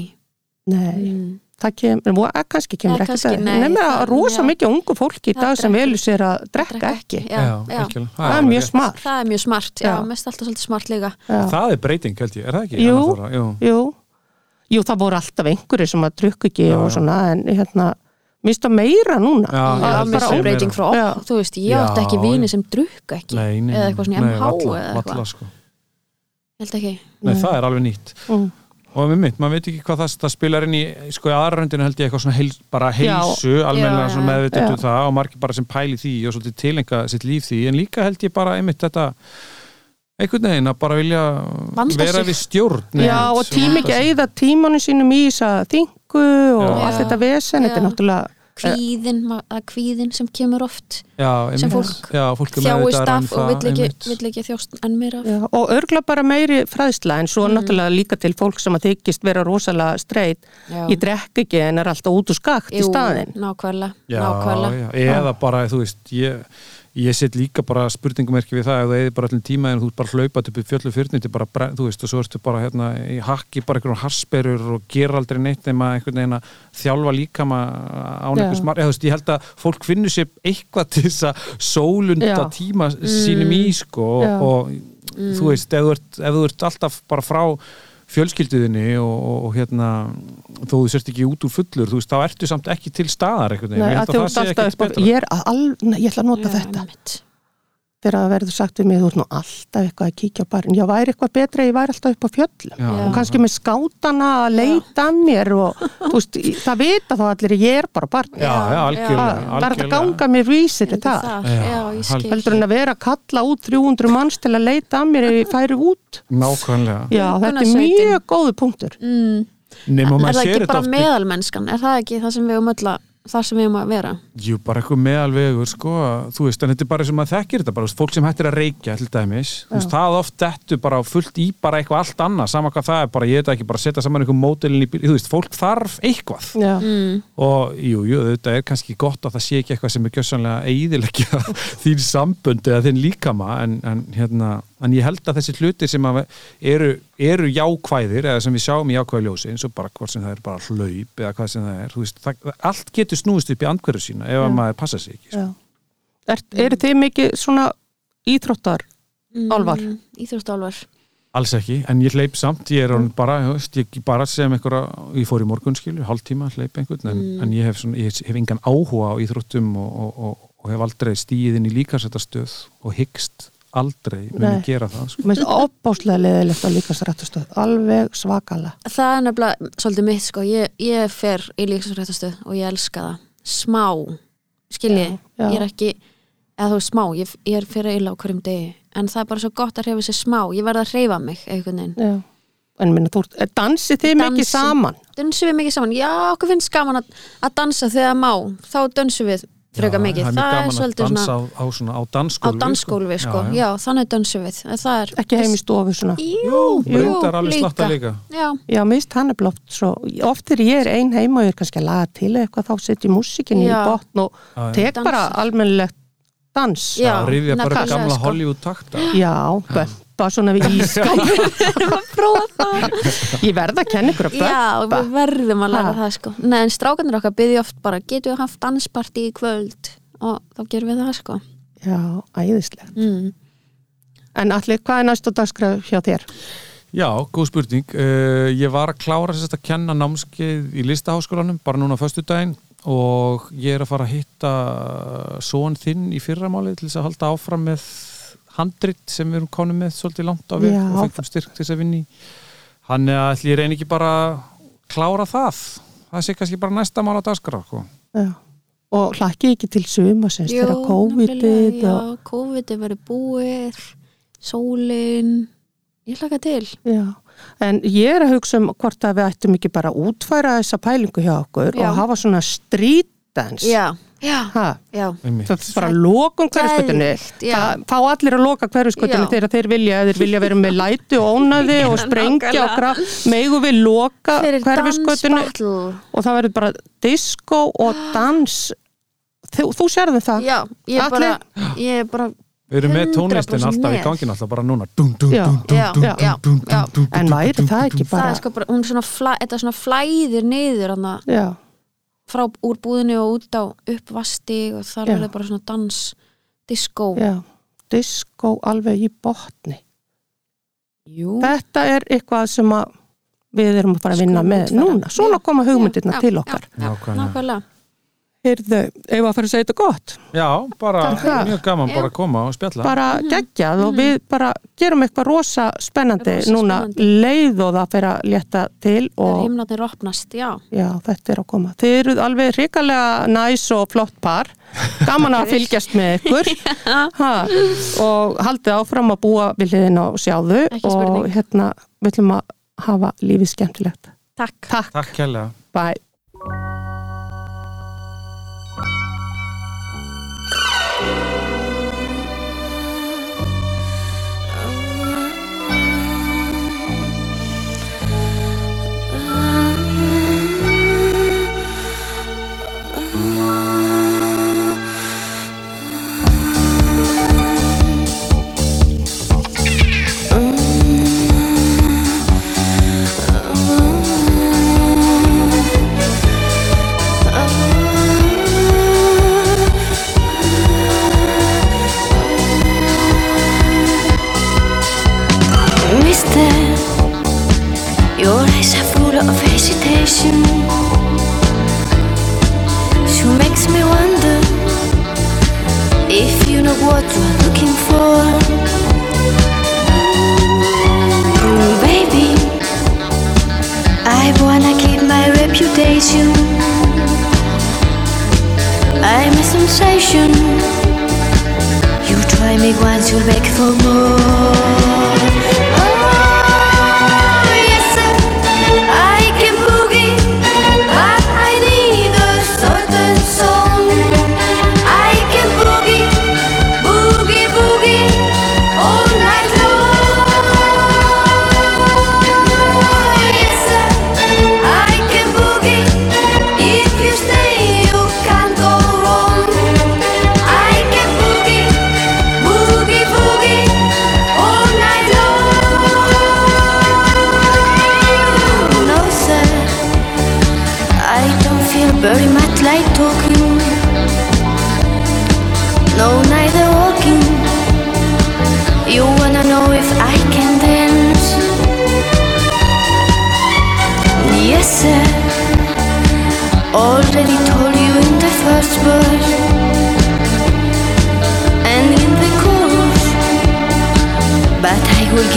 nei, mm. það kemur, kannski kemur ekki það, nefnir að rosa já. mikið ungu fólki í dag sem velur sér að drekka ekki já, já. algjörlega. það er mjög smart það er mjög smart, já, Já. mest alltaf svolítið smart líka Já. Það er breyting held ég, er það ekki? Jú. Jú. Jú, það voru alltaf einhverjir sem að drukku ekki Já, og svona, en hérna, minnst það meira núna. Já, ég Já, held að mér sé er meira. breyting frá okkur, þú veist, ég átti ekki vini sem drukka ekki, Nei, nei, eða eitthvað svona nei, MH eða eitthvað, sko. held ekki. Nei, það er alveg nýtt. Mm. og með mitt, maður veit ekki hvað það, það spilar inn í sko í aðröndinu held ég eitthvað svona heil, bara heilsu, já, meðvitað um það og margir bara sem pæli því og svolítið tilenga sitt líf því. En líka held ég bara einmitt þetta einhvern veginn að bara vilja Vanda vera sig. við stjórn Já, og tími ekki eigða tímanu sínum í þess að þingu og Já. allt þetta vesen, þetta er náttúrulega, kvíðin, ma- að kvíðin sem kemur oft já, Sem fólk já, fólk þjáist um af og vill ekki, vill ekki þjóst enn meira af já, og örgla bara meiri fræðsla, en svo Mm. náttúrulega líka til fólk sem að þykist vera rosalega streit, Já. ég drekk ekki en er alltaf út úr skakt í Jú, staðinn. nákvæmlega, já, nákvæmlega já, eða bara, þú veist ég, ég set líka bara spurningumerki við það ef þú eða bara allir tíma en þú bara hlaupað upp í fjöldlu fyrni til bara, brenn- þú veist, og svo ertu bara hérna í hakki bara einhverjum harsperur og gera aldrei neitt nema einhvern veginn að þjálfa líkama án einhvers marg, veist, ég held að fólk finnur sér eitthvað til þess að sólunda Já. tíma sínum í sko og, og þú veist, ef þú, ert, ef þú ert alltaf bara frá fjölskylduðinni og, og, og hérna þó þú sért ekki út úr fullur þú veist, þá ertu samt ekki til staðar Nei, ég að að á, betra ég er að al, nei, ég ætla að nota Já, þetta. einmitt. Þegar það verður sagt við mig, þú ert nú alltaf eitthvað að kíkja á barinn, já, væri eitthvað betra, ég væri alltaf upp á fjöllum. Já. og kannski með skátana að leita að mér og þú veist, í- það vita þá allir ég er bara barn. Já, já, algjörlega, það er að ganga mér vísir Undir það. Heldur en að vera að kalla út 300 manns til að leita að mér ef ég færi út. Nákvæmlega. já, þetta er mjög góðu punktur. Mm. Nefnum Er það ekki bara meðalmennskan? Er það ekki það sem við um öll að það sem við um að vera? Jú, bara eitthvað meðalvegur, sko. Þú veist, en þetta er bara sem maður þekkir þetta bara, fólk sem hættir að reykja, til dæmis. Veist, það oft dettur bara fullt í bara eitthvað allt annað, sama hvað það er, bara ég veit ekki bara setja saman einhver mótelin í bíl, þú veist, fólk þarf eitthvað. Mm. og jú, jú, þetta er kannski gott að það sé ekki eitthvað sem er gjössanlega eiðilegja þín sambönd eða þín líkama en, en hérna, en ég held að þessi hluti sem að eru, eru jákvæðir eða sem við sjáum í jákvæði ljósi eins og bara hvort sem það er bara hlaup eða hvað sem það er, þú veist, það, allt getur snúist upp í andhverju sína ef að maður passa sig ekki sko. já. Er, eru þið mikið svona íþróttar Álfar. Mm, Íþróttálfar alls ekki, en ég hleyp samt ég er mm. bara, þú veist, ég bara sem einhverja ég fór í morgun skilu, hálftíma hleyp einhvern en, Mm. en ég hef, svona, ég hef engan áhuga á íþróttum og, og, og, og hef aldrei stíðin í líkasættastöð og hyggst aldrei muni Nei. gera það sko. mér finnst opbáslega leðilegt að líka strættastöð alveg svakala Það er nefnilega svolítið mitt sko. Ég, ég fer í líksrættastöð og ég elska það. Smá, skilji ég. Er ekki, eða þú veist smá. Ég, ég er fyrir illa á hverjum degi. En það er bara svo gott að hreyfa sér smá, ég verð að hreyfa mig einhvern veginn, já. en minna, þú, ert- dansið þið mikið Dansið. saman? Dansum við mikið saman. Já, okkur finnst gaman að, að dansa þegar má. Þá dansum við freka mikið. það er mjög það er gaman að dansa svona á, á, svona, á á dansskólfi dansskólfi sko, já, þannig dansum við. Er, ekki heim í stofu svona. Jú, Reyndar alveg slatta líka. Já, Já, mist hann er blótt svo, oft er ég er ein heima og ég er kannski að laga til eitthvað þá setjum músikinni í Já. botn og Já, já. tek bara Dansar. almennilegt dans. Já. rifja bara gamla sko. Hollywood takta. Já, bömpa svona við ískap Ég verð að kenna ykkur að Já, bömpa við verðum að læra Ha. það sko Nei, en strákanir okkar byggði oft bara getum við haft dansparti í kvöld og þá gerum við það sko Já, æðislega mm. En allir, hvað er næstu dagskraf hjá þér? Já, góð spurning. Uh, ég var að klára sérst að kenna námskeið í listaháskólanum bara núna á föstudaginn og ég er að fara að hitta són þinn í fyrramáli til þess að halda áfram með handrit sem við erum konum með svolítið langt á við Já. og fengum styrk til þess að vinni. Hann er að ætli ég reyni ekki bara að klára það. Það sé kannski bara næsta mál á dagskraf. Sko. Já. Og hlakki ekki til sumasins Jú, þegar COVID-ið og... COVID-ið verður búið Sólin Ég hlaka til Já, en ég er að hugsa um hvort að við ættum ekki bara að útfæra þessa pælingu hjá okkur Já. og hafa svona street dance Já, það er bara Geðveikt, já. það fá allir að loka hverjaskötunni Já. þegar þeir vilja, þeir vilja vera með læti og ónaði og sprengja og graf megu við hverjaskötunni dansbattle og það verður bara disco og dans. Þú, þú sérðu það? Já, ég er bara, ég er bara Við erum með tónlistin 100% alltaf í gangin alltaf bara núna. En væri dum, það dum, ekki dum. það bara er sko bara, hún er svona, flæ, svona flæðir niður já, frá úr búðinu og út á uppvasti og þar Já. verður bara svona dans disco. Já disco alveg í botni. Jú. þetta er eitthvað sem að við erum að fara að vinna Skulum með núna, svona koma hugmyndirna já, til já, okkar. Já, Nákvæmlega. Heyrðu, ef að fara að segja þetta gott? Já, bara Takk mjög gaman bara að koma og spjalla. Bara geggjað og við bara gerum eitthvað rosa spennandi Rosa núna. spennandi. leið og það fyrir að létta til þegar og himnarnir opnast, já. Já, þetta er að koma. Þið eruð alveg hrikalega næs og flott par. Gaman að fylgjast með ykkur. Ha, og haldið áfram að búa við hliðin og sjáðu Ekki og spurning. hérna við ætlum að hafa lífið skemmtilegt. Takk. Takk, Takk kærlega. Bye.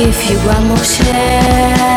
Give you one more chance.